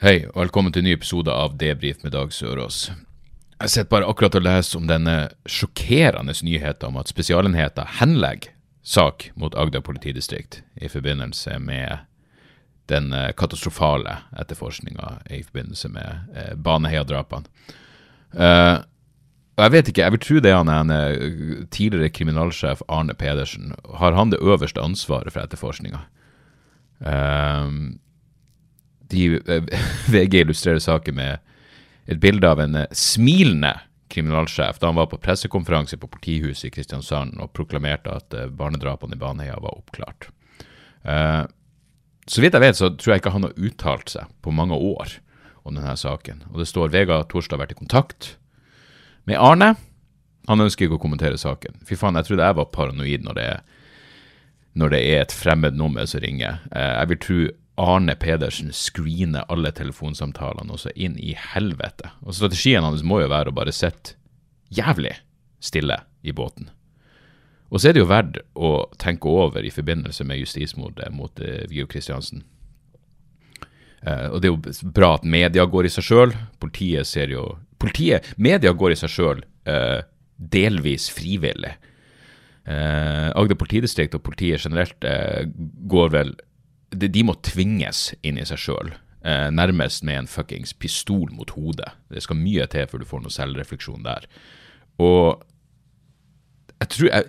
Hei, og velkommen til en ny episode av Debrif med Dag Sørås. Jeg sitter bare akkurat og leser om denne sjokkerende nyheten om at Spesialenheten henlegger sak mot Agder politidistrikt i forbindelse med den eh, katastrofale etterforskninga i forbindelse med eh, Baneheia-drapene. Uh, jeg vet ikke, jeg vil tro det er han en eh, tidligere kriminalsjef Arne Pedersen. Har han det øverste ansvaret for etterforskninga? De, eh, VG illustrerer saken med et bilde av en eh, smilende kriminalsjef da han var på pressekonferanse på politihuset i Kristiansand og proklamerte at eh, barnedrapene i Baneheia var oppklart. Eh, så vidt jeg vet, så tror jeg ikke han har uttalt seg på mange år om denne saken. Og det står Vega Torstad har vært i kontakt med Arne. Han ønsker ikke å kommentere saken. Fy faen, jeg trodde jeg var paranoid når det når det er et fremmed nummer som ringer. Jeg vil tro Arne Pedersen screener alle telefonsamtalene også inn i helvete. Og strategien hans må jo være å bare sitte jævlig stille i båten. Og så er det jo verdt å tenke over i forbindelse med justismordet mot eh, Viggo Kristiansen. Eh, og det er jo bra at media går i seg sjøl. Politiet ser jo Politiet, Media går i seg sjøl eh, delvis frivillig. Eh, Agder politidistrikt og politiet generelt eh, går vel de, de må tvinges inn i seg sjøl. Eh, nærmest med en fuckings pistol mot hodet. Det skal mye til før du får noe selvrefleksjon der. Og jeg tror jeg,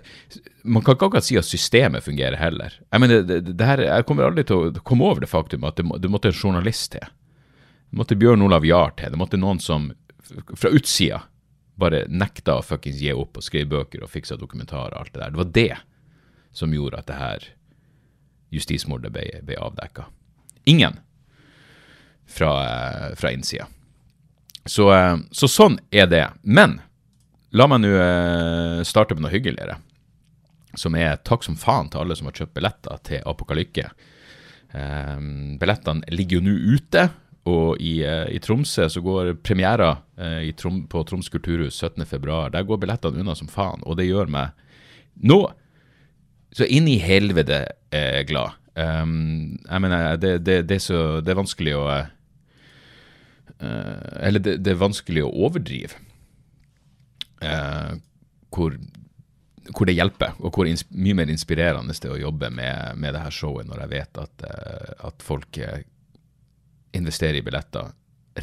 Man kan ikke akkurat si at systemet fungerer heller. Jeg mener, det, det, her, jeg kommer aldri til å komme over det faktum at det, må, det måtte en journalist til. Det måtte Bjørn Olav Jahr til. Det måtte noen som fra utsida bare nekta å fuckings gi opp og skrive bøker og fiksa dokumentarer og alt det der. Det var det som gjorde at det her justismordet ble, ble avdekka. Ingen fra, eh, fra innsida. Så, eh, så sånn er det. Men la meg nå eh, starte med noe hyggeligere. Som er takk som faen til alle som har kjøpt billetter til Apokalykke. Billettene ligger jo nå ute, og i, i, Tromsø så går premiera Trom på Troms kulturhus 17.2. Der går billettene unna som faen, og det gjør meg nå så inn i helvete jeg glad. Um, jeg mener, det, det, det, er så, det er vanskelig å Eller det, er vanskelig å overdrive hvor hvor det hjelper, og hvor mye mer inspirerende det er å jobbe med, med det her showet når jeg vet at, uh, at folk uh, investerer i billetter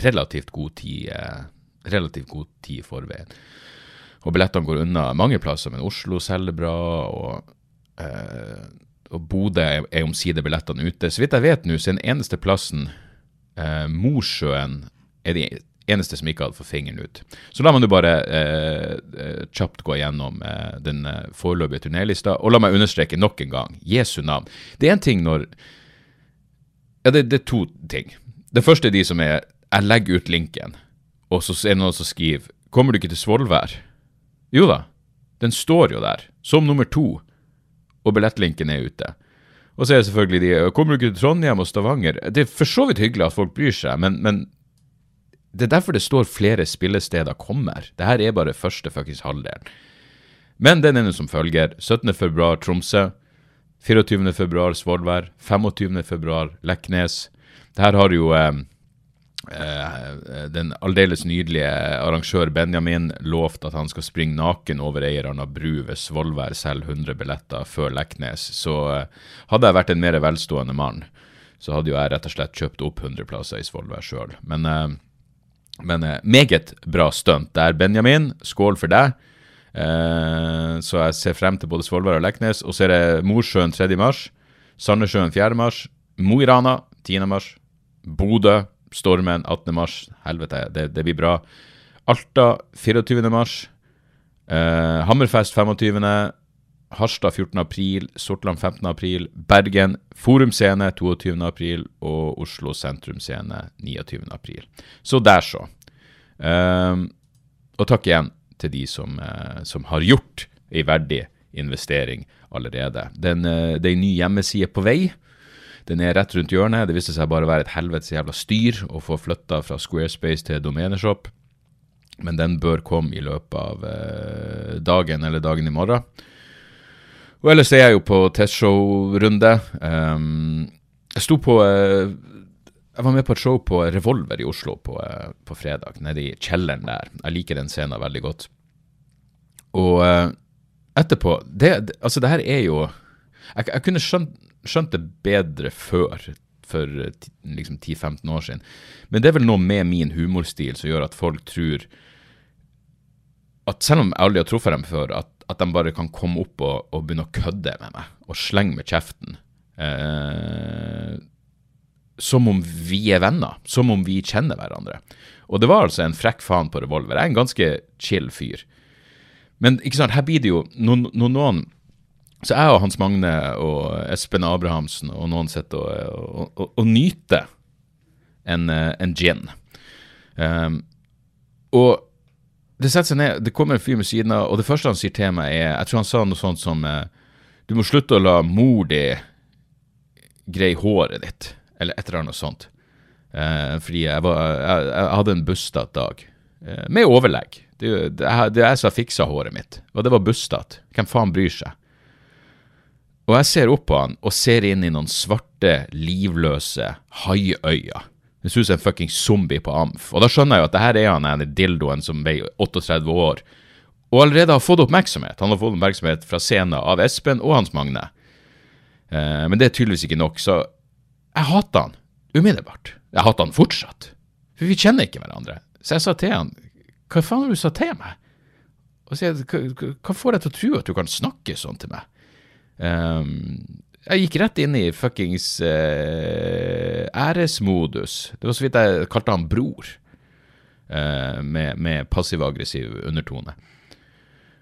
relativt god tid, uh, relativt god tid i forveien. Og billettene går unna mange plasser, men Oslo selger bra, og, og Bodø er, er omsider billettene ute. Så vidt jeg vet nå, så er den eneste plassen Mosjøen er de eneste som ikke hadde fått fingeren ut. Så la meg nå bare eh, kjapt gå gjennom eh, den foreløpige turnélista, og la meg understreke nok en gang Jesu navn. Det er en ting når Ja, det, det, er to ting. Det første er de som er Jeg legger ut linken, og så er det noen som skriver Kommer du ikke til Svolvær? Jo da, den står jo der, som nummer to, og billettlinken er ute. Og så er det selvfølgelig de Kommer du ikke til Trondheim og Stavanger? Det er for så vidt hyggelig at folk bryr seg, men, men det er derfor det står flere spillesteder kommer. Det her er bare første fuckings halvdelen. Men den nå som følger. 17.2. Tromsø. 24.2. Svolvær. 25.2. Leknes. Det her har jo eh, den aldeles nydelige arrangør Benjamin lovt at han skal springe naken over eierne av bru ved Svolvær, selge 100 billetter før Leknes. Så eh, hadde jeg vært en mer velstående mann, så hadde jo jeg rett og slett kjøpt opp 100 plasser i Svolvær sjøl. Men eh, men eh, meget bra stunt der, Benjamin. Skål for deg. Eh, så jeg ser frem til både Svolvær og Leknes. Og så er det Mosjøen 3. mars, Sandnessjøen 4. mars, Mo i Rana 10. mars, Bodø, Stormen 18. mars. Helvete, det, det blir bra. Alta 24. mars. Eh, Hammerfest 25. Harstad 14. april, Sortland 15. april, Bergen Forum Scene 22. april og Oslo Sentrum Scene 29. april. Så der, så. Um, og takk igjen til de som, uh, som har gjort ei verdig investering allerede. Uh, det er en ny hjemmeside på vei. Den er rett rundt hjørnet. Det viste seg bare å være et helvetes jævla styr å få flytta fra Squarespace til Domeneshop. Men den bør komme i løpet av uh, dagen eller dagen i morgen. Og ellers er jeg jo på testshow-runde. Um, jeg sto på uh, Jeg var med på et show på Revolver i Oslo på, uh, på fredag, nede i kjelleren der. Jeg liker den scenen veldig godt. Og etterpå det, Altså, det her er jo Jeg, jeg kunne skjønt, skjønt, det bedre før, for liksom 10-15 år siden. Men det er vel noe med min humorstil som gjør at folk tror at selv om jeg aldri har truffet dem før, at at de bare kan komme opp og, og begynne å kødde med meg og slenge med kjeften. Eh, som om vi er venner, som om vi kjenner hverandre. Og det var altså en frekk faen på revolver. Jeg er en ganske chill fyr. Men ikke sant, her blir det jo noen, noen Så jeg og Hans Magne og Espen Abrahamsen og noen sitter og, og, og, og nyter en, en gin. Um, og det setter seg ned, det kommer en fyr med siden av, og det første han sier til meg, er Jeg tror han sa noe sånt som eh, Du må slutte å la mor di greie håret ditt, eller et eller annet sånt. Uh, fordi jeg, var, jeg, jeg, hadde en bustete dag. Uh, med overlegg. Det, det, det er jeg som fiksa håret mitt, og det var bustete. Hvem faen bryr seg? Og jeg ser opp på han og ser inn i noen svarte, livløse haiøyne det ser ut som en fucking zombie på Amf. Og da skjønner jeg jo at det her er han ene dildoen som veier 38 år, og allerede har fått oppmerksomhet. Han har fått oppmerksomhet fra scenen av Espen og Hans Magne. Eh, men det er tydeligvis ikke nok, så jeg hater han umiddelbart. Jeg hater han fortsatt. For vi kjenner ikke hverandre. Så jeg sa til han Hva faen har du sa til meg? Og sier, hva, hva får deg til å tro at du kan snakke sånn til meg? Um, jeg gikk rett inn i fuckings uh, æresmodus. Det var så vidt jeg kalte han bror, uh, med, med passiv-aggressiv undertone.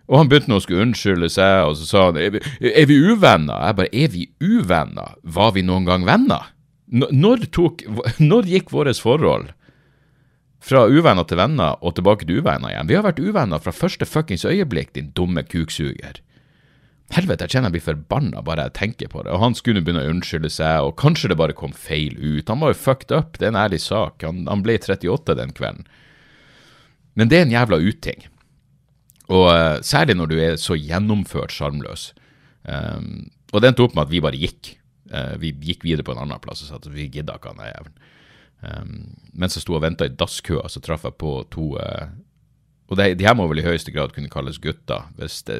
Og han begynte nå å skulle unnskylde seg, og så sa han er vi, er vi uvenner? Jeg bare er vi uvenner? Var vi noen gang venner? Når, tok, når gikk vårt forhold fra uvenner til venner og tilbake til uvenner igjen? Vi har vært uvenner fra første fuckings øyeblikk, din dumme kuksuger. Helvete, jeg kjenner jeg blir forbanna bare jeg tenker på det. Og han skulle begynne å unnskylde seg, og kanskje det bare kom feil ut. Han var jo fucked up, det er en ærlig sak. Han, han ble 38 den kvelden. Men det er en jævla uting. Og uh, særlig når du er så gjennomført sjarmløs. Um, og det endte opp med at vi bare gikk. Uh, vi gikk videre på en annen plass og sa at vi gidda ikke han der jævelen. Um, mens jeg sto og venta i dasskøa, så traff jeg på to uh, og de, de, her må vel i høyeste grad kunne kalles gutter. Hvis, det,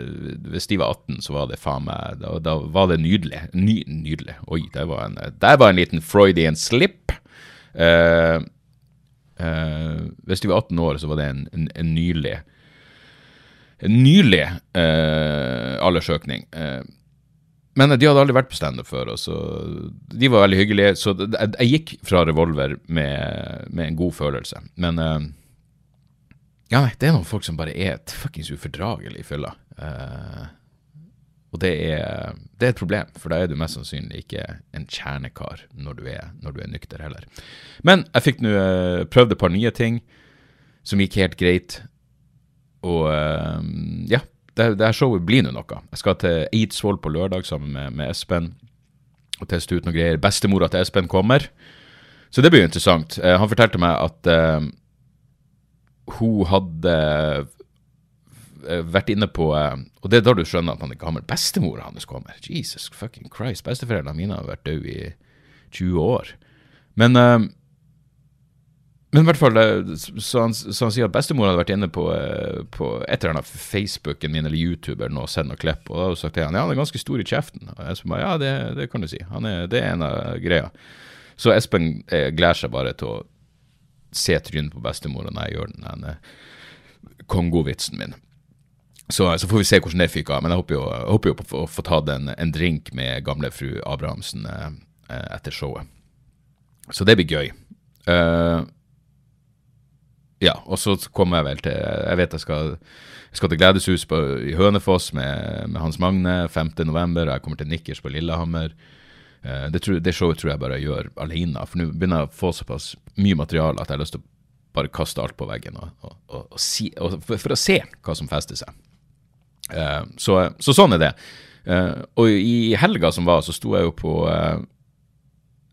hvis de var 18, så var det faen meg Da, da var det nydelig. Ny, nydelig. Oi, der var en, der var en liten Freudian slip. Uh, uh, hvis de var 18 år, så var det en, en, en nylig En nylig uh, aldersøkning. men de hadde aldri vært på standup før, og så de var veldig hyggelige. Så jeg gikk fra Revolver med, med en god følelse. Men ja, nei, det er noen folk som bare er fuckings ufordragelig i fylla. Uh, og det er, det er, et problem, for da er du mest sannsynlig ikke en kjernekar når du er, når du er nykter heller. Men jeg fikk nå uh, prøvd et par nye ting som gikk helt greit. Og uh, ja, det, det her showet blir nå noe. Jeg skal til Eidsvoll på lørdag sammen med, med Espen og teste ut noen greier. Bestemora til Espen kommer, så det blir jo interessant. han fortalte meg at hun hadde eh, vært inne på eh, Og det er da du skjønner at han er gammel. Bestemora hans kommer. Jesus fucking Christ. Besteforeldrene mine har vært døde i 20 år. Men uh, men i hvert fall, så han, så han sier at bestemor hadde vært inne på, på et eller annet Facebooken min eller YouTuber og send noe klipp, og da hadde hun sagt til han ja, han er ganske stor i kjeften. Og Espen bare ja, det, det, kan du si. Er, det er en av greia. Så Espen eh, gleder seg bare til å se trynet på bestemora når jeg gjør den ene kongovitsen min. Så, så, får vi se hvordan det fyker av. Men jeg håper jo, jeg håper jo på å få tatt en, en, drink med gamle fru Abrahamsen eh, etter showet. Så det blir gøy. Uh, ja, og så kommer jeg vel til Jeg vet jeg skal, jeg skal til Gledeshus i Hønefoss med, med Hans Magne 5. november, jeg kommer til Nikkers på Lillehammer. Eh, det, tror, det showet tror jeg bare jeg gjør alene, for nå begynner jeg å få såpass mye materiale at jeg har lyst til å bare kaste alt på veggen og, og, og, si, for, for, å se hva som fester seg. Uh, så, så, sånn er det. Uh, og i helga som var, så sto jeg jo på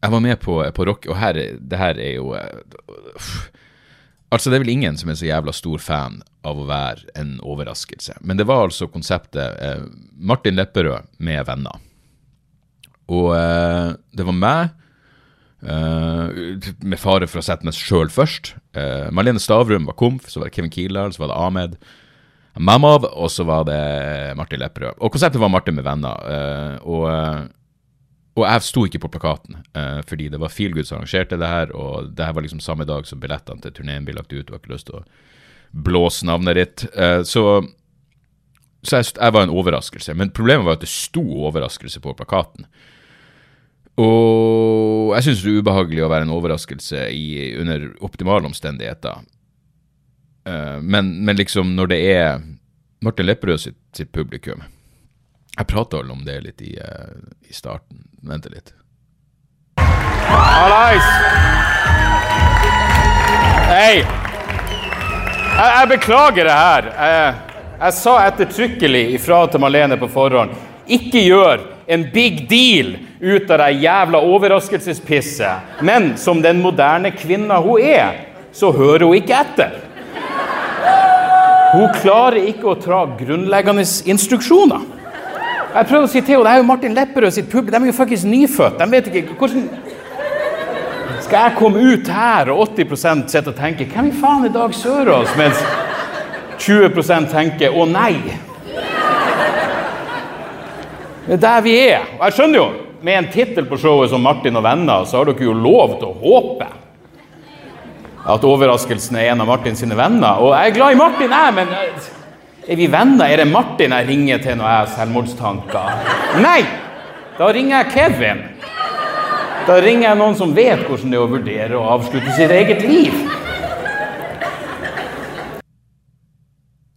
Jeg var med på, på rock, og her, det her er jo Altså, det er vel ingen som er så jævla stor fan av å være en overraskelse. Men det var altså konseptet Martin Lepperød med venner. Og det var meg eh, med fare for å sette meg sjøl først. Eh, Marlene Stavrum var komf, så var det Kevin Kildahl, så var det Ahmed. Mamav, og så var det Martin Lepperød. Og konseptet var Martin med venner. Uh, og, og, jeg sto ikke på plakaten, fordi det var Feelgood som arrangerte det her, og det her var liksom samme dag som billettene til turneen ble lagt ut. Og jeg har ikke lyst til å blåse navnet ditt. så så jeg, jeg, var en overraskelse. Men problemet var at det sto overraskelse på plakaten. Og jeg syns det er ubehagelig å være en overraskelse i, under optimale omstendigheter. Uh, men, men, liksom, når det er Martin Lepperød sitt, sitt publikum Jeg prata vel om det litt i, uh, i starten. Vent litt. Hallais! Hei! Jeg, jeg, beklager det her. Jeg, jeg sa ettertrykkelig ifra til Malene på forhånd. Ikke gjør en big deal ut av det jævla overraskelsespisset. Men som den moderne kvinna hun er, så hører hun ikke etter. Hun klarer ikke å tra grunnleggende instruksjoner. Jeg prøvde å si til henne, Det er jo Martin Lepperød sitt publikum. De er jo faktisk nyfødt. De vet ikke hvordan Skal jeg komme ut her og 80 sitter og tenker 'Hvem i faen er Dag Sørås?' mens 20 tenker 'Å nei'. Det er der vi er. Og jeg skjønner jo, med en tittel på showet som 'Martin og venner', så har dere jo lov til å håpe at overraskelsen er en av Martin sine venner. Og jeg er glad i Martin, jeg, men er vi venner? Er det Martin jeg ringer til når jeg har selvmordstanker? Nei! Da ringer jeg Kevin. Da ringer jeg noen som vet hvordan det er å vurdere å avslutte sitt eget liv.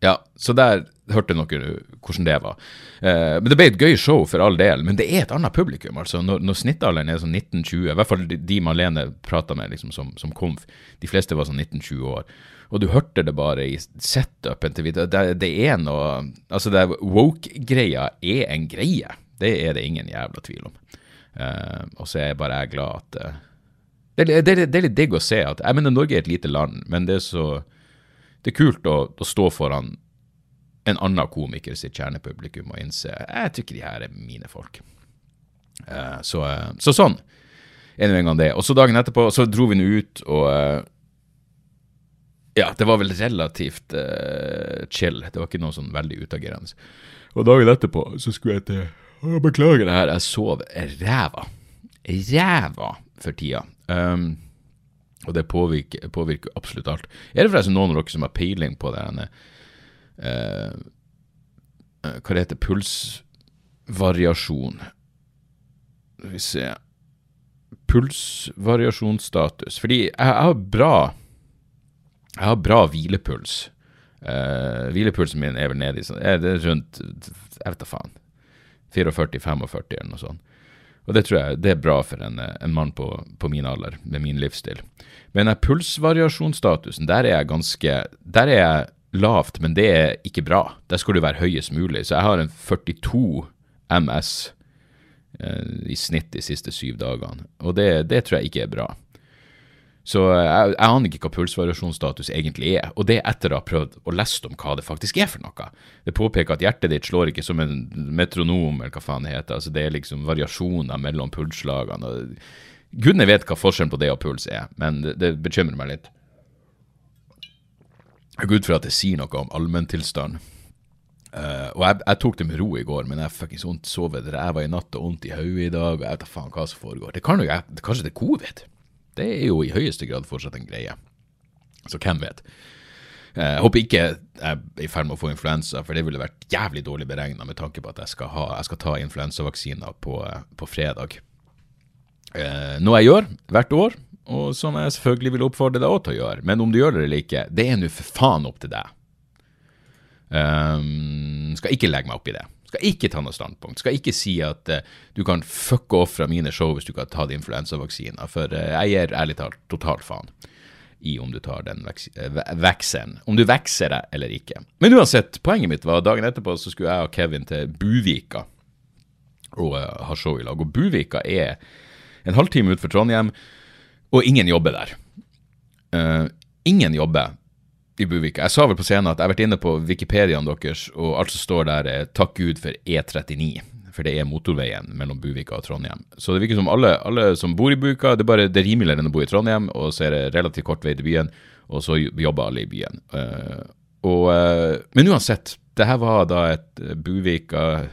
Ja, så der hørte dere hvordan det var. Eh, men Det ble et gøy show, for all del, men det er et annet publikum. altså. Når, når snittalderen er sånn 1920, i hvert fall de, de Malene prata med liksom, som, som komf, de fleste var sånn 19-20 år. Og du hørte det bare i setupen til det, det er noe Altså, det woke-greia er en greie. Det er det ingen jævla tvil om. Eh, og så er jeg bare glad at eh, det, det, det, er litt digg å se at Jeg mener, Norge er et lite land, men det er så Det er kult å, å stå foran en annen komiker sitt kjernepublikum og innse jeg tror de her er mine folk. Uh, så, uh, så, sånn er nå en gang det. Og så dagen etterpå så dro vi nå ut, og uh, ja, det var vel relativt chill. Det var ikke noe sånn veldig utagerende. Og dagen etterpå så skulle jeg til å Beklager det her, jeg sov ræva. Ræva for tida. Um, og det påvirker, påvirker, absolutt alt. Er det forresten noen av dere som har peiling på det? Henne? Eh, eh, hva det heter Pulsvariasjon. Skal vi se Pulsvariasjonsstatus. Fordi jeg, har bra Jeg har bra hvilepuls. Eh, hvilepulsen min er vel nede i sånn Det er rundt Jeg vet da faen. 44-45 eller noe sånt. Og det tror jeg det er bra for en, en mann på, på, min alder, med min livsstil. Men pulsvariasjonsstatusen, der er jeg ganske Der er jeg lavt, men det er ikke bra. Der skal du være høyest mulig. Så jeg har en 42 MS eh, i snitt de siste syv dagene, og det, det tror jeg ikke er bra. Så jeg, jeg aner ikke hva pulsvariasjonsstatus egentlig er, og det er etter å ha prøvd å lese om hva det faktisk er for noe. Det påpeker at hjertet ditt slår ikke som en metronom, eller hva faen det heter. Altså Det er liksom variasjoner mellom pulsslagene. Gudene vet hva forskjellen på det og puls er, men det, det bekymrer meg litt. Jeg går ut fra at det sier noe om allmenntilstanden. Uh, og jeg, jeg, tok det med ro i går, men jeg ikke vondt sovet ræva i natt og vondt i hodet i dag. og Jeg vet da faen hva som foregår. Det kan jo, jeg, Kanskje det er covid? Det er jo i høyeste grad fortsatt en greie. Så hvem vet? Uh, jeg håper ikke jeg er i ferd med å få influensa, for det ville vært jævlig dårlig beregna med tanke på at jeg skal, ha, jeg skal ta influensavaksiner på, på fredag. Eh, noe jeg gjør hvert år, og som jeg selvfølgelig vil oppfordre deg også til å gjøre. Men om du gjør det eller ikke, det er nå for faen opp til deg. Um, skal ikke legge meg opp i det. Skal ikke ta noe standpunkt. Skal ikke si at uh, du kan fucke off fra mine show hvis du kan ta tatt influensavaksina, for uh, jeg gir ærlig talt totalt faen i om du tar den vaksinen. Om du vekser deg eller ikke. Men uansett, poenget mitt var dagen etterpå så skulle jeg og Kevin til Buvika og uh, ha show i lag. Og Buvika er en halvtime utenfor Trondheim, og ingen jobber der. ingen jobber i Buvika. Jeg sa vel på scenen at jeg har vært inne på Wikipediaen deres, og alt som står der er 'takk Gud for E39', for det er motorveien mellom Buvika og Trondheim. Så det virker som alle, alle som bor i Buvika, det er bare det er rimeligere enn å bo i Trondheim, og så er det relativt kort vei til byen, og så jobber alle i byen. Uh, og, uh, men uansett, det her var da et uh, Buvika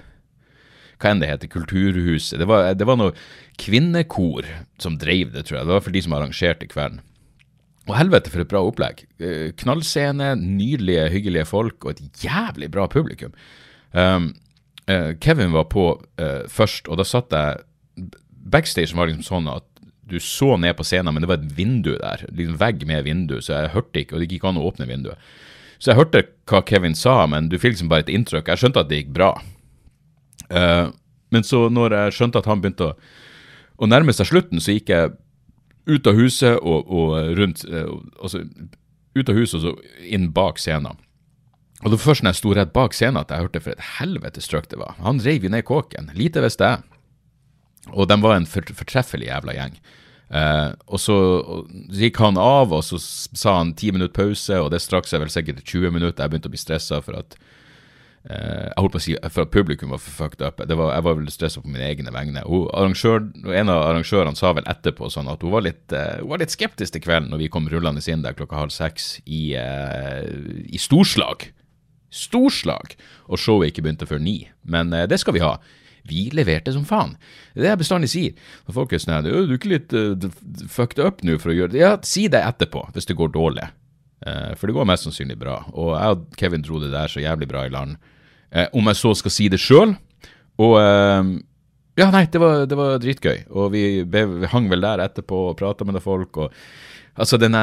hva enn det heter, Kulturhuset. Det var, det var noe kvinnekor som drev det, tror jeg. Det var for de som arrangerte kvelden. Og helvete for et bra opplegg. Eh, knallscene, nydelige, hyggelige folk og et jævlig bra publikum. Um, uh, Kevin var på uh, først, og da satt jeg Backstage var liksom sånn at du så ned på scenen, men det var et vindu der. Liksom vegg med vindu, så jeg hørte ikke, og det gikk ikke an å åpne vinduet. Så jeg hørte hva Kevin sa, men du fikk liksom bare et inntrykk. Jeg skjønte at det gikk bra. Uh, men så når jeg skjønte at han begynte å, å nærme seg slutten, så gikk jeg ut av huset og, og rundt altså, Ut av huset og så inn bak scenen. Og det var først når jeg sto rett bak scenen at jeg hørte for et helvetes trøkk det var. Han reiv jo ned kåken. Lite visste jeg. Og de var en for, fortreffelig jævla gjeng. Uh, og så gikk han av, og så sa han ti minutter pause, og det strakk seg vel sikkert 20 minutter. Jeg begynte å bli stressa for at jeg holdt på å si for at publikum var fucked up. Var, jeg var vel stressa på mine egne vegne. En av arrangørene sa vel etterpå sånn at hun var litt, uh, hun var litt skeptisk til kvelden når vi kom rullende inn der klokka halv seks i, uh, i storslag. Storslag! Og showet ikke begynte før ni. Men det skal vi ha. Vi leverte som faen. Det er det jeg bestandig sier. Når folk er sånn Du er ikke litt fucked up nå for å gjøre det? Ja, si det etterpå, hvis det går dårlig. for det går mest sannsynlig bra. Og jeg og Kevin dro det der så jævlig bra i land. Eh, om jeg så skal si det sjøl. Og eh, ja, nei, det var, det var dritgøy. Og vi, vi, hang vel der etterpå og prata med folk. og Altså, den,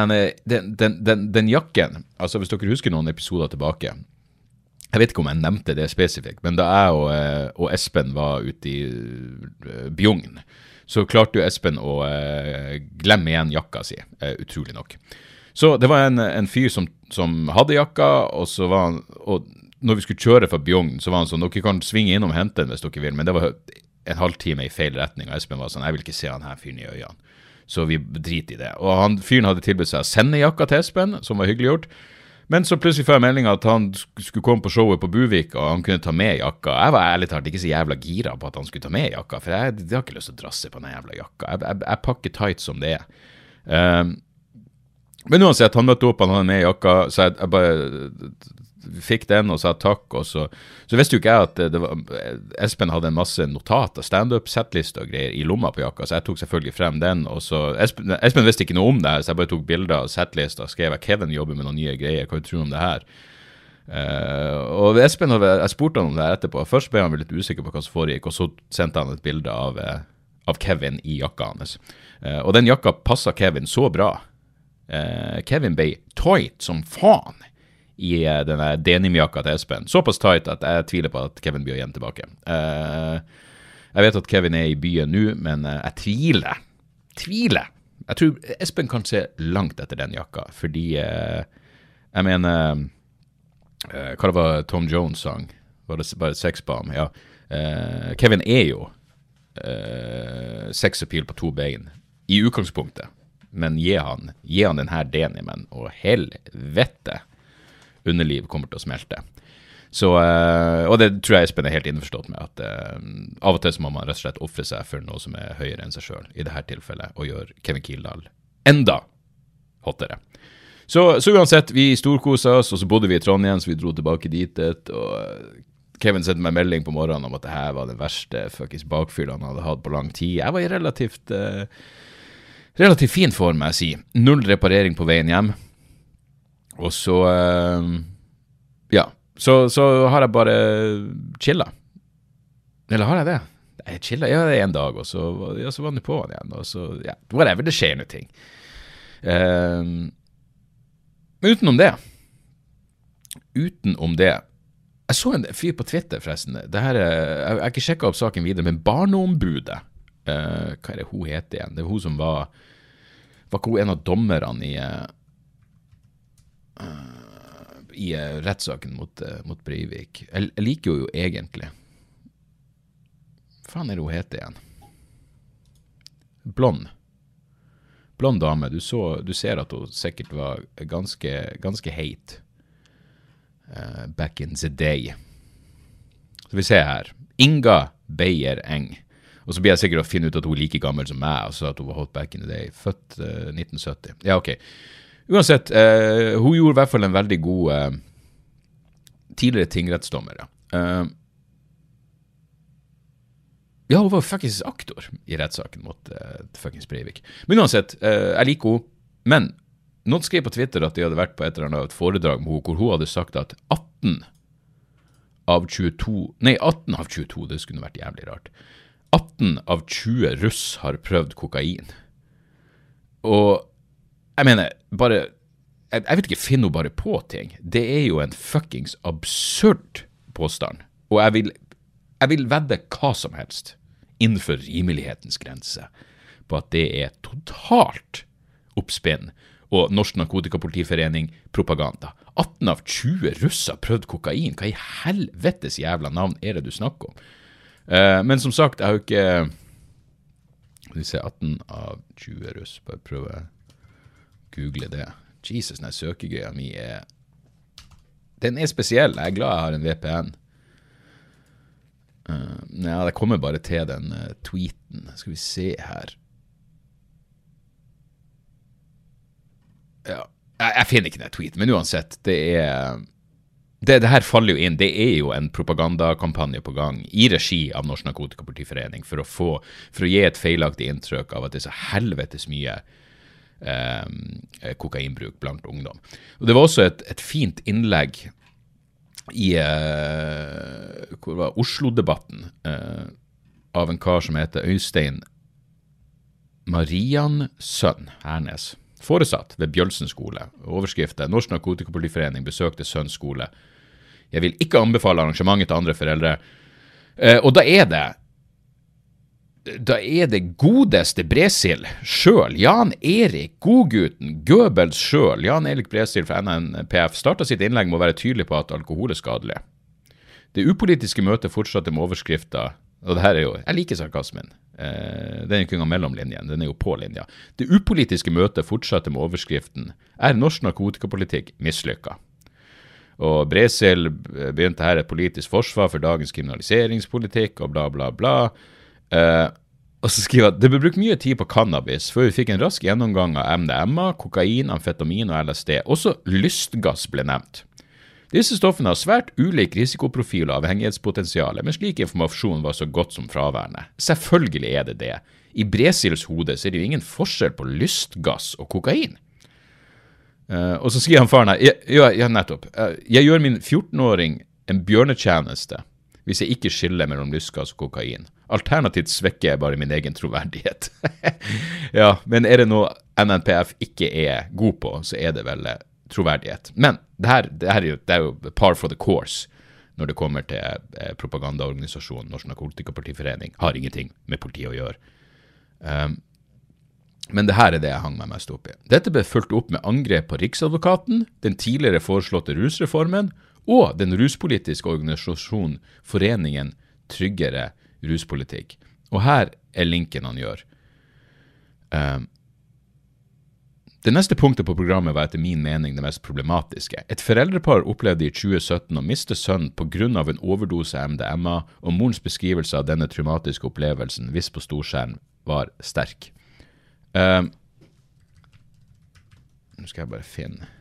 den, den, den, jakken altså Hvis dere husker noen episoder tilbake Jeg vet ikke om jeg nevnte det spesifikt, men da jeg og, eh, og Espen var ute i uh, Bjugn, så klarte jo Espen å uh, glemme igjen jakka si, utrolig nok. Så det var en, en fyr som, som, hadde jakka, og så var han og når vi skulle kjøre fra Bjugn, så var han sånn Dere kan svinge innom og hente den hvis dere vil, men det var en halvtime i feil retning. Og Espen var sånn Jeg vil ikke se han her fyren i øynene. Så vi driter i det. Og han fyren hadde tilbudt seg å sende jakka til Espen, som var hyggelig gjort. Men så plutselig får jeg melding at han skulle komme på showet på Buvik, og han kunne ta med jakka. Jeg var ærlig talt ikke så jævla gira på at han skulle ta med jakka, for jeg, jeg har ikke lyst til å drasse på den jævla jakka. Jeg, jeg, jeg pakker tight som det er. Um, men uansett, han møtte opp, han hadde med jakka, så jeg, jeg bare fikk den og sa takk. og Så, så visste jo ikke jeg at var, Espen hadde en masse notater, standup-settliste og greier i lomma på jakka, så jeg tok selvfølgelig frem den. og så, Espen, Espen visste ikke noe om det her, så jeg bare tok bilder av settlista skrev at Kevin jobber med noen nye greier, hva tror du om det her? Uh, og Espen, Jeg spurte han om det her etterpå. Først ble han litt usikker på hva som foregikk, og så sendte han et bilde av, uh, av Kevin i jakka hans. Uh, og den jakka passa Kevin så bra. Kevin ble tight som faen i uh, denne denimjakka til Espen. Såpass tight at jeg tviler på at Kevin blir igjen tilbake. Uh, jeg vet at Kevin er i byen nå, men uh, jeg tviler. Tviler. Jeg tror Espen kan se langt etter den jakka, fordi Jeg mener Hva det var Tom Jones sang? Var det bare sexbomb? Ja. Kevin er jo uh, sexappeal på to bein, i utgangspunktet. Men gi han, gi han den denimen, og helvete underliv kommer til å smelte. Så, uh, og det tror jeg Espen er helt innforstått med, at uh, av og til så må man rett og slett ofre seg for noe som er høyere enn seg sjøl, i dette tilfellet, og gjøre Kevin Kildahl enda hottere. Så, så, uansett, vi storkosa oss, og så bodde vi i Trondheim, så vi dro tilbake dit. Og eh, Kevin sendte meg melding på morgenen om at det her var den verste fuckings bakfylla han hadde hatt på lang tid. Jeg var i relativt uh, relativt fin form, må jeg si. Null reparering på veien hjem. Og så uh, Ja. Så, så, har jeg bare chilla. Eller har jeg det? Jeg chilla ja, en dag, og så, ja, så var det på han igjen. Og så, ja, whatever. Det skjer noe ting. Eh, men utenom det Utenom det Jeg så en fyr på Twitter, forresten. Det her er, jeg har ikke sjekka opp saken videre, men Barneombudet uh, Hva er det hun heter igjen? Det er hun som var Var ikke hun en av dommerne i eh, i eh, rettssaken mot, eh, mot Breivik. Jeg, liker henne jo egentlig. Hva faen er det hun heter igjen? Blond. Blond dame. Du, så, du ser at hun sikkert var ganske, ganske heit uh, back in the day. Så vi ser her. Inga Beyer Eng. Og så blir jeg sikkert å finne ut at hun er like gammel som meg, altså at hun var hot back in the day. Født uh, 1970. Ja, ok. Uansett, uh, hun gjorde i hvert fall en veldig god uh, tidligere tingrettsdommer. Ja. Uh, ja, hun var faktisk aktor i rettssaken mot uh, fuckings Breivik. Men uansett, uh, jeg liker henne. Men noen skrev på Twitter at de hadde vært på et eller annet foredrag med henne hvor hun hadde sagt at 18 av 22 Nei, 18 av 22, det skulle vært jævlig rart. 18 av 20 russ har prøvd kokain. Og jeg mener, bare Jeg, jeg vet ikke, finner hun bare på ting? Det er jo en fuckings absurd påstand. Og jeg vil, jeg vil vedde hva som helst innenfor rimelighetens grense på at det er totalt oppspinn og Norsk Narkotikapolitiforening propaganda. 18 av 20 russ har prøvd kokain. Hva i helvetes jævla navn er det du snakker om? Uh, men som sagt, jeg har jo ikke Skal vi se 18 av 20 russ. Bare prøve google det. Jesus, den søkegreia mi er Den er spesiell. Jeg er glad jeg har en VPN. Uh, ja, det kommer bare til den uh, tweeten. Skal vi se her Ja, jeg, jeg finner ikke den tweeten, men uansett, det er det, det, her faller jo inn. Det er jo en propagandakampanje på gang i regi av Norsk Narkotikapolitiforening for å, få, for å gi et feilaktig inntrykk av at det er så helvetes mye eh, kokainbruk blant ungdom. Og Det var også et, et fint innlegg i eh, hvor var Oslo-debatten eh, av en kar som heter Øystein Mariansønn Hernes. Foresatt ved Bjølsen skole. Overskriften Norsk Narkotikapolitiforening besøkte Sønns skole. Jeg vil ikke anbefale arrangementet til andre foreldre. Eh, og da er det da er det godeste Bresil sjøl, Jan Erik, godgutten, Goebbels sjøl, Jan Erik Bresil fra NNPF, starta sitt innlegg med å være tydelig på at alkohol er skadelig. Det upolitiske møtet fortsatte med overskrifta og det her er jo, Jeg liker sarkasmen. Eh, den er ikke engang mellom linjene, den er jo på linja. Det upolitiske møtet fortsatte med overskriften 'Er norsk narkotikapolitikk mislykka?' Og Bresil begynte her et politisk forsvar for dagens kriminaliseringspolitikk og bla, bla, bla. Uh, og så skriver han det ble brukt mye tid på cannabis før vi fikk en rask gjennomgang av MDMA, kokain, amfetamin og LSD. Også lystgass ble nevnt. Disse stoffene har svært ulik risikoprofil og avhengighetspotensial, men slik informasjon var så godt som fraværende. Selvfølgelig er det det. I Bresils hode så er det jo ingen forskjell på lystgass og kokain. Uh, og så skriver han faren her ja, ja, nettopp. Uh, jeg gjør min 14-åring en bjørnetjeneste hvis jeg ikke skiller mellom lystgass og kokain. Alternativt svekker jeg bare min egen troverdighet. ja, men er det noe NNPF ikke er god på, så er det vel eh, troverdighet. Men det her, det her er, jo, det er, jo, par for the course når det kommer til eh, propagandaorganisasjonen Norsk Narkotikapartiforening. Har ingenting med politiet å gjøre. Um, men det her er det jeg hang meg mest opp i. Dette ble fulgt opp med angrep på Riksadvokaten, den tidligere foreslåtte rusreformen og den ruspolitiske organisasjonen Foreningen tryggere ruspolitikk. Og her er linken han gjør. Um, det neste punktet på programmet var etter min mening det mest problematiske. Et foreldrepar opplevde i 2017 å miste sønnen pga. en overdose MDMA, og morens beskrivelse av denne traumatiske opplevelsen, hvis på storskjerm, var sterk. Um, nå skal jeg bare finne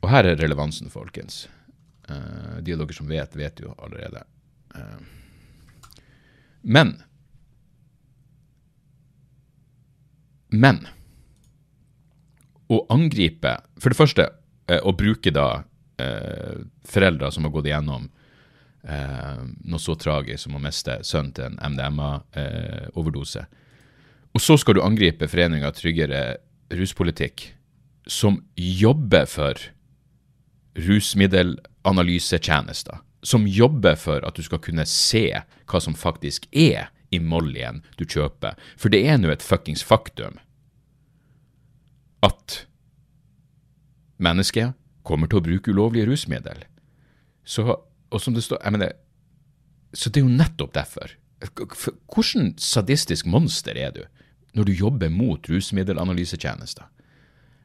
Og her er relevansen, folkens. Uh, de av dere som vet, vet jo allerede. Uh, men Men å angripe For det første, uh, å bruke da foreldre som har gått igjennom noe så tragisk som å miste sønnen til en MDMA-overdose, Og så skal du angripe Foreninga tryggere ruspolitikk, som jobber for rusmiddelanalysetjenester. Som jobber for at du skal kunne se hva som faktisk er i mollyen du kjøper. For det er nå et fuckings faktum at mennesket kommer til å bruke ulovlige rusmiddel. Så, og som det står, jeg mener, så det er jo nettopp derfor. Hvordan sadistisk monster er du når du jobber mot rusmiddelanalysetjenester?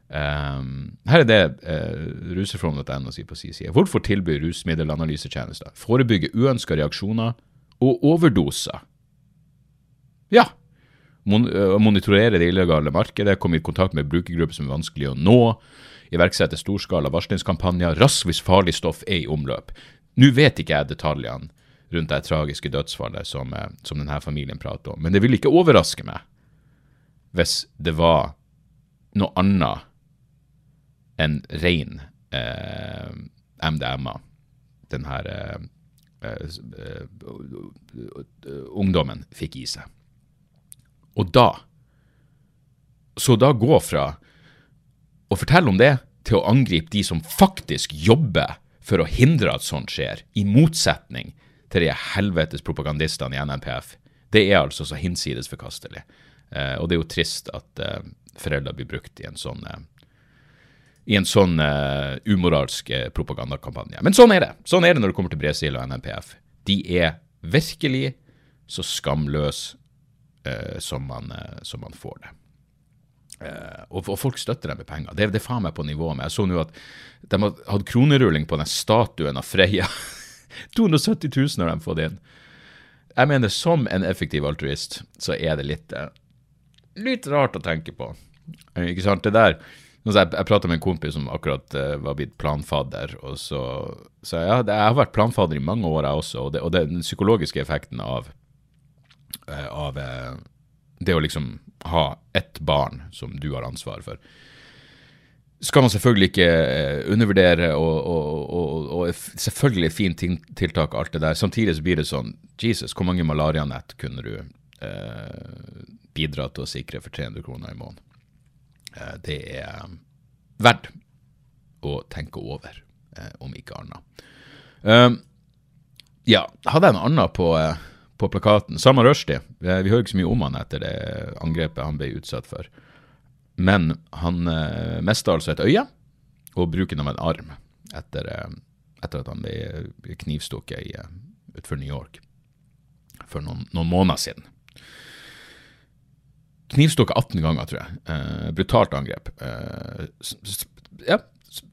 Um, her er det uh, rusreform.no sier på sin side. Hvorfor tilbyr rusmiddelanalysetjenester? Forebygge uønska reaksjoner og overdoser. Ja. Mon uh, monitorere det illegale markedet, komme i kontakt med brukergrupper som er vanskelig å nå. Iverksette storskala varslingskampanjer raskt hvis farlig stoff er i omløp. Nå vet ikke jeg detaljene rundt det tragiske dødsfallet som, uh, som denne familien prater om, men det vil ikke overraske meg hvis det var noe annet enn ren eh, MDMA den her eh, eh, ungdommen fikk i seg. Og da Så da gå fra å fortelle om det til å angripe de som faktisk jobber for å hindre at sånt skjer, i motsetning til de helvetes propagandistene i NNPF, det er altså så hinsides forkastelig. Eh, og det er jo trist at eh, foreldre blir brukt i en sånn eh, i en sånn uh, umoralsk uh, propagandakampanje. Men sånn er det. Sånn er det når det kommer til Bresil og NNPF. De er virkelig så skamløse uh, som, man, som, man, får det. Og, og, folk støtter dem med penger. Det, det er faen meg på nivå med. Jeg så nå at de hatt kronerulling på den statuen av Freya. 270 000 har de fått inn. Jeg mener, som en effektiv altruist, så er det litt, litt rart å tenke på. Ikke sant? Det der jeg, jeg prata med en kompis som akkurat uh, var blitt planfadder. og så, så ja, Jeg har vært planfadder i mange år, jeg også. Og, det, og det, den psykologiske effekten av, uh, av uh, det å liksom ha ett barn som du har ansvar for, skal man selvfølgelig ikke undervurdere, og, og, og, og selvfølgelig fint tiltak, alt det der. Samtidig så blir det sånn Jesus, hvor mange malarianett kunne du bidra til å sikre for 300 kroner i måneden? Eh, det er verdt å tenke over, eh, om ikke annet. Um, ja, hadde jeg en annen på, på plakaten. Salman Rushdie. Vi hører ikke så mye om han etter det angrepet han ble utsatt for. Men han eh, mista altså et øye og bruken av en arm etter, etter at han ble knivstukket uh, utenfor New York for noen, noen måneder siden knivstukket 18 ganger, tror jeg. Eh, brutalt angrep. Eh, ja,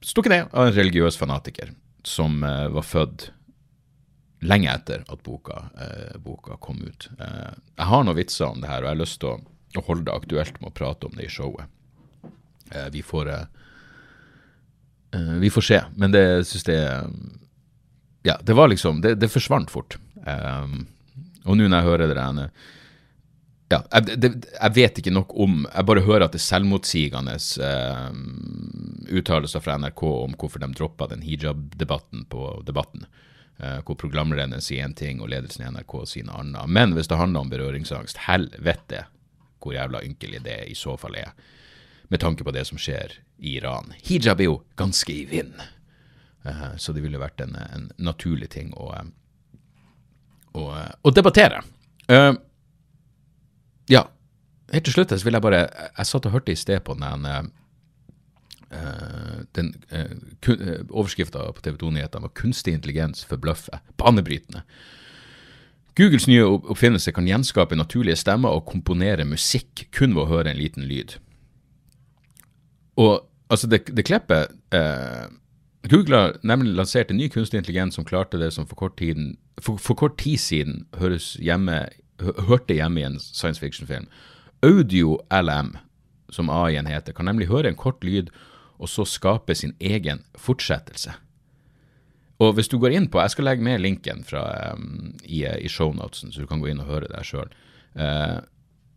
stukket ned av en religiøs fanatiker som eh, var født lenge etter at boka, eh, boka kom ut. Eh, jeg har noen vitser om det her, og jeg har lyst til å, å, holde det aktuelt med å prate om det i showet. Eh, vi får Vi får se, men det syns jeg Ja, det var liksom Det, det forsvant fort. og nå når jeg hører det der ja, jeg, det, jeg, vet ikke nok om Jeg bare hører at det er selvmotsigende uh, uttalelser fra NRK om hvorfor de droppa den hijab-debatten på Debatten. Uh, hvor programlederen sier én ting og ledelsen i NRK sier noe annet. Men hvis det handler om berøringsangst, helvete hvor jævla ynkelig det i så fall er. Med tanke på det som skjer i Iran. Hijab er jo ganske i vind. Uh, så det ville vært en, en naturlig ting å, å, å debattere. Uh, ja. Helt til slutt så vil jeg bare Jeg satt og hørte i sted på den uh, den uh, uh, Overskrifta på TV 2-nyhetene var 'Kunstig intelligens forbløffer'. Banebrytende. Googles nye oppfinnelse kan gjenskape naturlige stemmer og komponere musikk kun ved å høre en liten lyd. Og altså, det, det klippet eh, Google har nemlig lansert en ny kunstig intelligens som klarte det som for kort, tiden, for, for kort tid siden høres hjemme hørte hjemme i en science fiction-film. Audio LM, som AI-en heter, kan nemlig høre en kort lyd og så skape sin egen fortsettelse. Og hvis du går inn på Jeg skal legge med linken fra, um, i, i shownotesen, så du kan gå inn og høre det sjøl. Uh,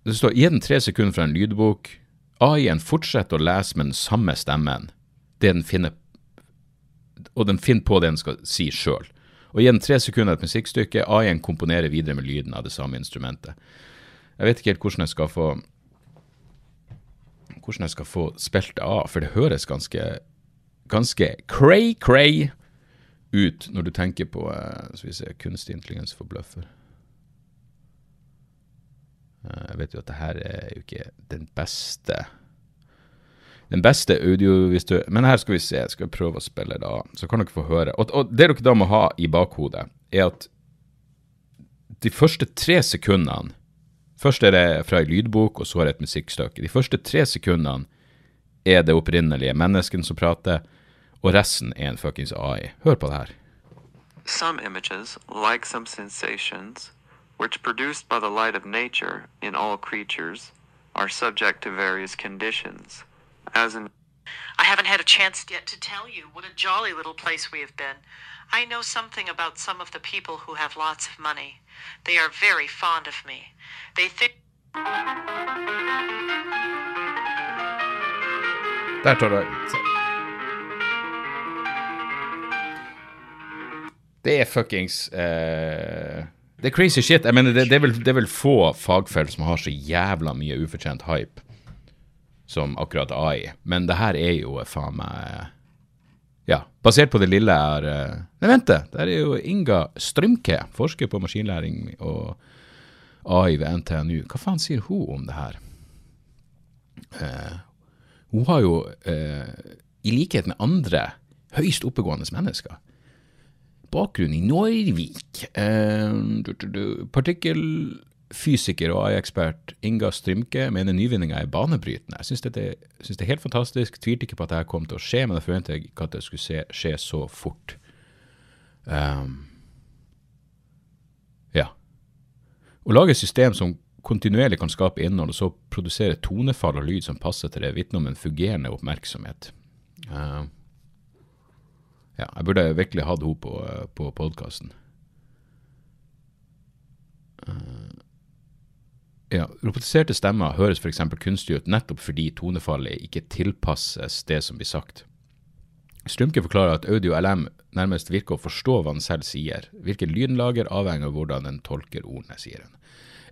det står gi den tre sekunder fra en lydbok. AI-en fortsetter å lese med den samme stemmen, det den finner, og den finner på det den skal si sjøl og den tre sekunder et musikkstykke. AI-en komponerer videre med lyden av det samme instrumentet. Jeg vet ikke helt hvordan jeg skal få hvordan jeg skal få spilt det av, for det høres ganske, ganske cray-cray ut når du tenker på uh, skal vi se, kunstig intelligens for bløffer. Uh, jeg vet jo at det her er jo ikke den beste den beste audio hvis du, Men her skal vi se, skal vi prøve å spille av, så kan dere få høre. Og, og det dere da må ha i bakhodet, er at de første tre sekundene Først er det fra ei lydbok, og så er det et musikkstykke. De første tre sekundene er det opprinnelige mennesken som prater, og resten er en fuckings AI. Hør på det her. Some images, like some sensations, which produced by the light of nature in all creatures, are subject to various conditions, as in I haven't had a chance yet to tell you what a jolly little place we have been. I know something about some of the people who have lots of money. They are very fond of me. They think. Der tar du Det er fuckings eh, Det er crazy shit. Jeg mener, det, det, er vel, det er vel få fagfelt som har så jævla mye ufortjent hype som akkurat AI. Men det her er jo faen meg Ja, basert på det lille jeg har eh, Nei, vent, det! Der er jo Inga Strømke, forsker på maskinlæring og AI ved NTNU. Hva faen sier hun om det her? Uh, hun har jo, uh, i likhet med andre høyst oppegående mennesker, bakgrunn i Norvik. Uh, partikkelfysiker og AI-ekspert Inga Strymke mener nyvinninga er banebrytende. Jeg syns det, det, er helt fantastisk. Tvilte ikke på at dette kom til å skje, men jeg forventer ikke at det skulle skje så fort. Um, ja. Å lage et system som kontinuerlig kan skape innhold, og så produsere tonefall og lyd som passer til det, vitner om en fungerende oppmerksomhet. Uh, ja, jeg burde virkelig hatt henne på, på podkasten. Uh, ja, robotiserte stemmer høres f.eks. kunstig ut nettopp fordi tonefallet ikke tilpasses det som blir sagt. Strømke forklarer at Audio LM nærmest virker å forstå hva han selv sier. Hvilken lydlager avhenger av hvordan den tolker ordene, sier han.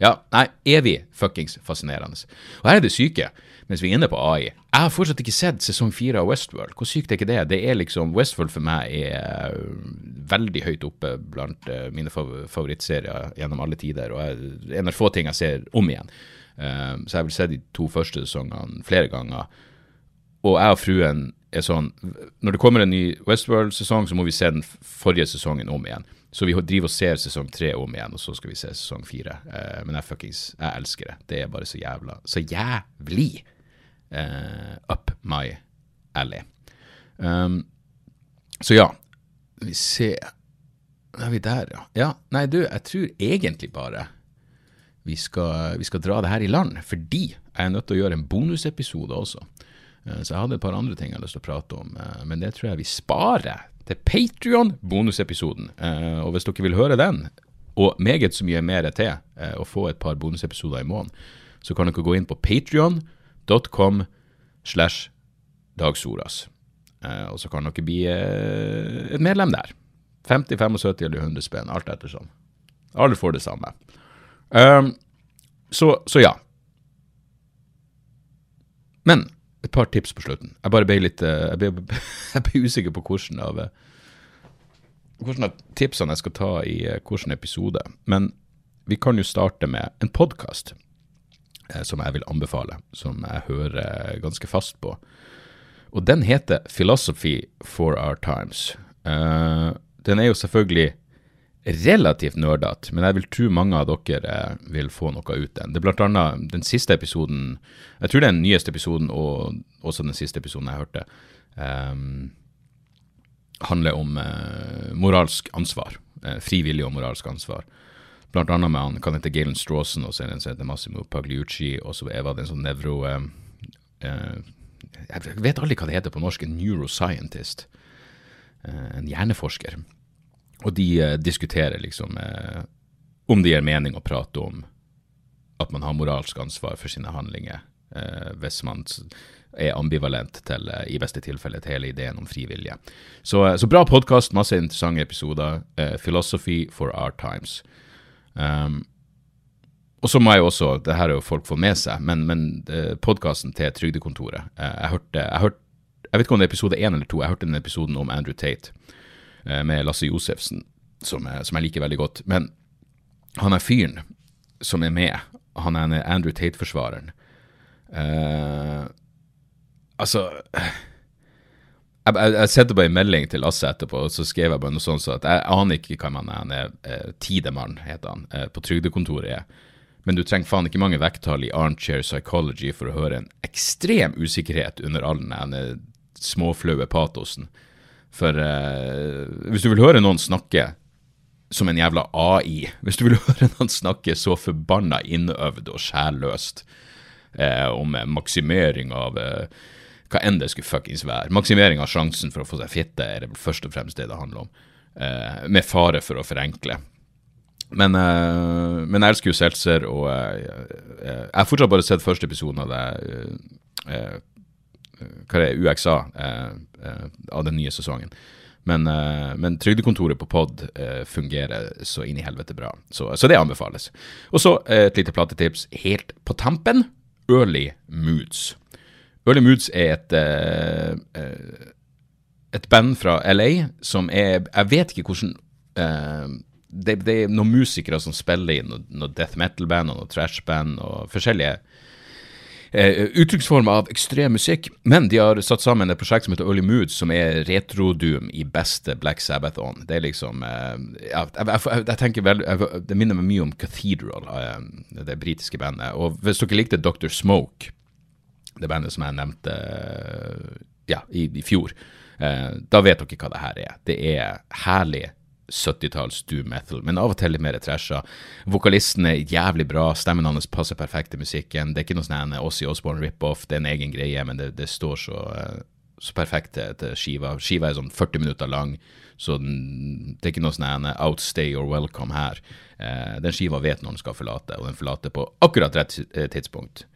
Ja, nei, evig fuckings fascinerende. Og her er det syke, mens vi er inne på AI. Jeg har fortsatt ikke sett sesong fire av Westworld. Hvor sykt er ikke det? Det er liksom, Westworld for meg er øh, veldig høyt oppe blant øh, mine favorittserier gjennom alle tider, og er en av få ting jeg ser om igjen. Uh, så jeg har vel sett de to første sesongene flere ganger. Og jeg og fruen er sånn Når det kommer en ny Westworld-sesong, så må vi se den forrige sesongen om igjen. Så vi driver og ser sesong tre om igjen, og så skal vi se sesong fire. Uh, men jeg fuckings, jeg elsker det. Det er bare så jævla Så jævlig uh, up my alley. Um, så ja, vi ser er vi der, ja. Ja, nei, du, jeg tror egentlig bare vi skal, vi skal dra det her i land, fordi jeg er nødt til å gjøre en bonusepisode også. Uh, så jeg hadde et par andre ting jeg har lyst til å prate om, men det tror jeg vi sparer til Patrion-bonusepisoden. Eh, og hvis dere vil høre den, og meget så mye mer til, eh, og få et par bonusepisoder i måneden, så kan dere gå inn på patrion.com slash dagsoras. Eh, og så kan dere bli et medlem der. 50, 75 eller 100 spenn, alt ettersom. Alle får det samme. Um, så, så, ja. Men et par tips på slutten. Jeg bare ble litt eh, Jeg ble, jeg ble usikker på hvordan av, hvordan av tipsene jeg skal ta i eh, hvilken episode. Men vi kan jo starte med en podkast eh, som jeg vil anbefale, som jeg hører ganske fast på. Og den heter Philosophy for Our Times. den er jo selvfølgelig relativt nerdete, men jeg vil tro mange av dere eh, vil få noe ut den. Det er blant annet den siste episoden, jeg tror det er den nyeste episoden og også den siste episoden jeg hørte, um, handler om uh, moralsk ansvar. Uh, frivillig og moralsk ansvar. Blant annet med han kan hete Galen Strawson, og så er det en som heter Massimo Pagliucci, og så var det en sånn nevro... Uh, jeg vet aldri hva det heter på norsk, en neuroscientist. en hjerneforsker og de eh, diskuterer liksom eh, om det gir mening å prate om at man har moralsk ansvar for sine handlinger, eh, hvis man er ambivalent til, i beste tilfelle, til hele ideen om frivillige. Så, eh, så bra podkast, masse interessante episoder. Eh, Philosophy for our times. Um, og så må jeg jo også, det her er jo folk fått med seg, men, men podkasten til Trygdekontoret jeg, hørte, jeg, hørte, jeg vet ikke om det er episode én eller to, jeg hørte den episoden om Andrew Tate med Lasse Josefsen, som, som jeg liker veldig godt. Men han er fyren som er med, han er Andrew Tate-forsvareren. Uh, altså jeg, jeg, jeg sendte bare en melding til Lasse etterpå, og så skrev jeg bare noe sånt så at jeg aner ikke hva man er. Han er eh, Tidemann, heter han, eh, på trygdekontoret. er. Men du trenger faen ikke mange vekttall i armchair psychology for å høre en ekstrem usikkerhet under all den eh, småflaue patosen. For eh, hvis du vil høre noen snakke som en jævla AI, hvis du vil høre noen snakke så forbanna innøvd og sjælløst eh, om maksimering av eh, hva enn det skulle fuckings være. Maksimering av sjansen for å få seg fitte er det først og fremst det det handler om. Uh, med fare for å forenkle. Men, uh, men jeg elsker jo Seltzer, og jeg har fortsatt bare sett første episoden av det Hva er det, UXA av den nye sesongen. Men, men trygdekontoret på pod fungerer så inn i helvete bra. Så, så det anbefales. Og så et lite platetips helt på tampen. Early Moods. Early Moods er et, et band fra LA som er Jeg vet ikke hvordan uh, det, det, er noen musikere som spiller i noe, noe death metal-band og noe trash-band og forskjellige uh, uttrykksform av ekstrem musikk. Men de har satt sammen et prosjekt som heter Early Moods, som er retro-doom i beste Black Sabbath-ånd. Det er liksom eh, jeg, jeg, jeg, tenker vel, Det minner meg mye om Cathedral, det britiske bandet. Og hvis dere likte Dr. Smoke det bandet som jeg nevnte ja, i, i fjor, eh, da vet dere hva det her er. Det er herlig 70-talls do metal, men av og til litt mer trasha. Vokalisten er jævlig bra, stemmen hans passer perfekt til musikken. Det er ikke noe sånn Ossie Osborne rip-off, det er en egen greie, men det, det står så, så perfekt til, skiva. Skiva er sånn 40 minutter lang, så den, det er ikke noe sånn outstay or welcome her. Eh, den skiva vet når den skal forlate, og den forlater på akkurat rett tidspunkt.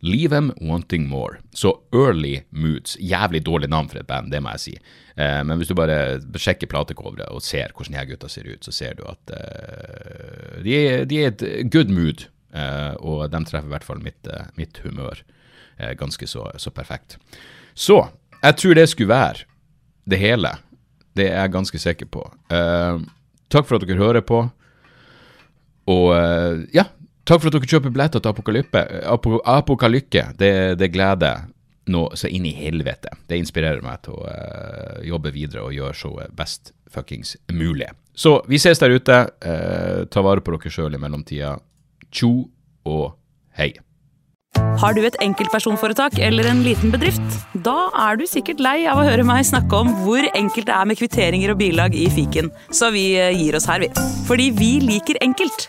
Leave Them Wanting More. Så Early Moods. Jævlig dårlig navn for et band, det må jeg si. Eh, men hvis du bare sjekker platecoveret og ser hvordan de her gutta ser ut, så ser du at eh, de, er, er, et good mood. Eh, og de treffer i hvert fall mitt, eh, mitt humør eh, ganske så, så, perfekt. Så jeg tror det skulle være det hele. Det er jeg ganske sikker på. Eh, takk for at dere hører på. Og ja, Takk for at dere kjøper billetter til Apokalyppe. Apokalykke. Det, det gleder nå så inn i helvete. Det inspirerer meg til å uh, jobbe videre og gjøre showet best fuckings mulig. Så vi ses der ute. Uh, ta vare på dere sjøl i mellomtida. Tjo og hei. Har du et enkeltpersonforetak eller en liten bedrift? Da er du sikkert lei av å høre meg snakke om hvor enkelt det er med kvitteringer og bilag i fiken, så vi eh, gir oss her, vi. Fordi vi liker enkelt.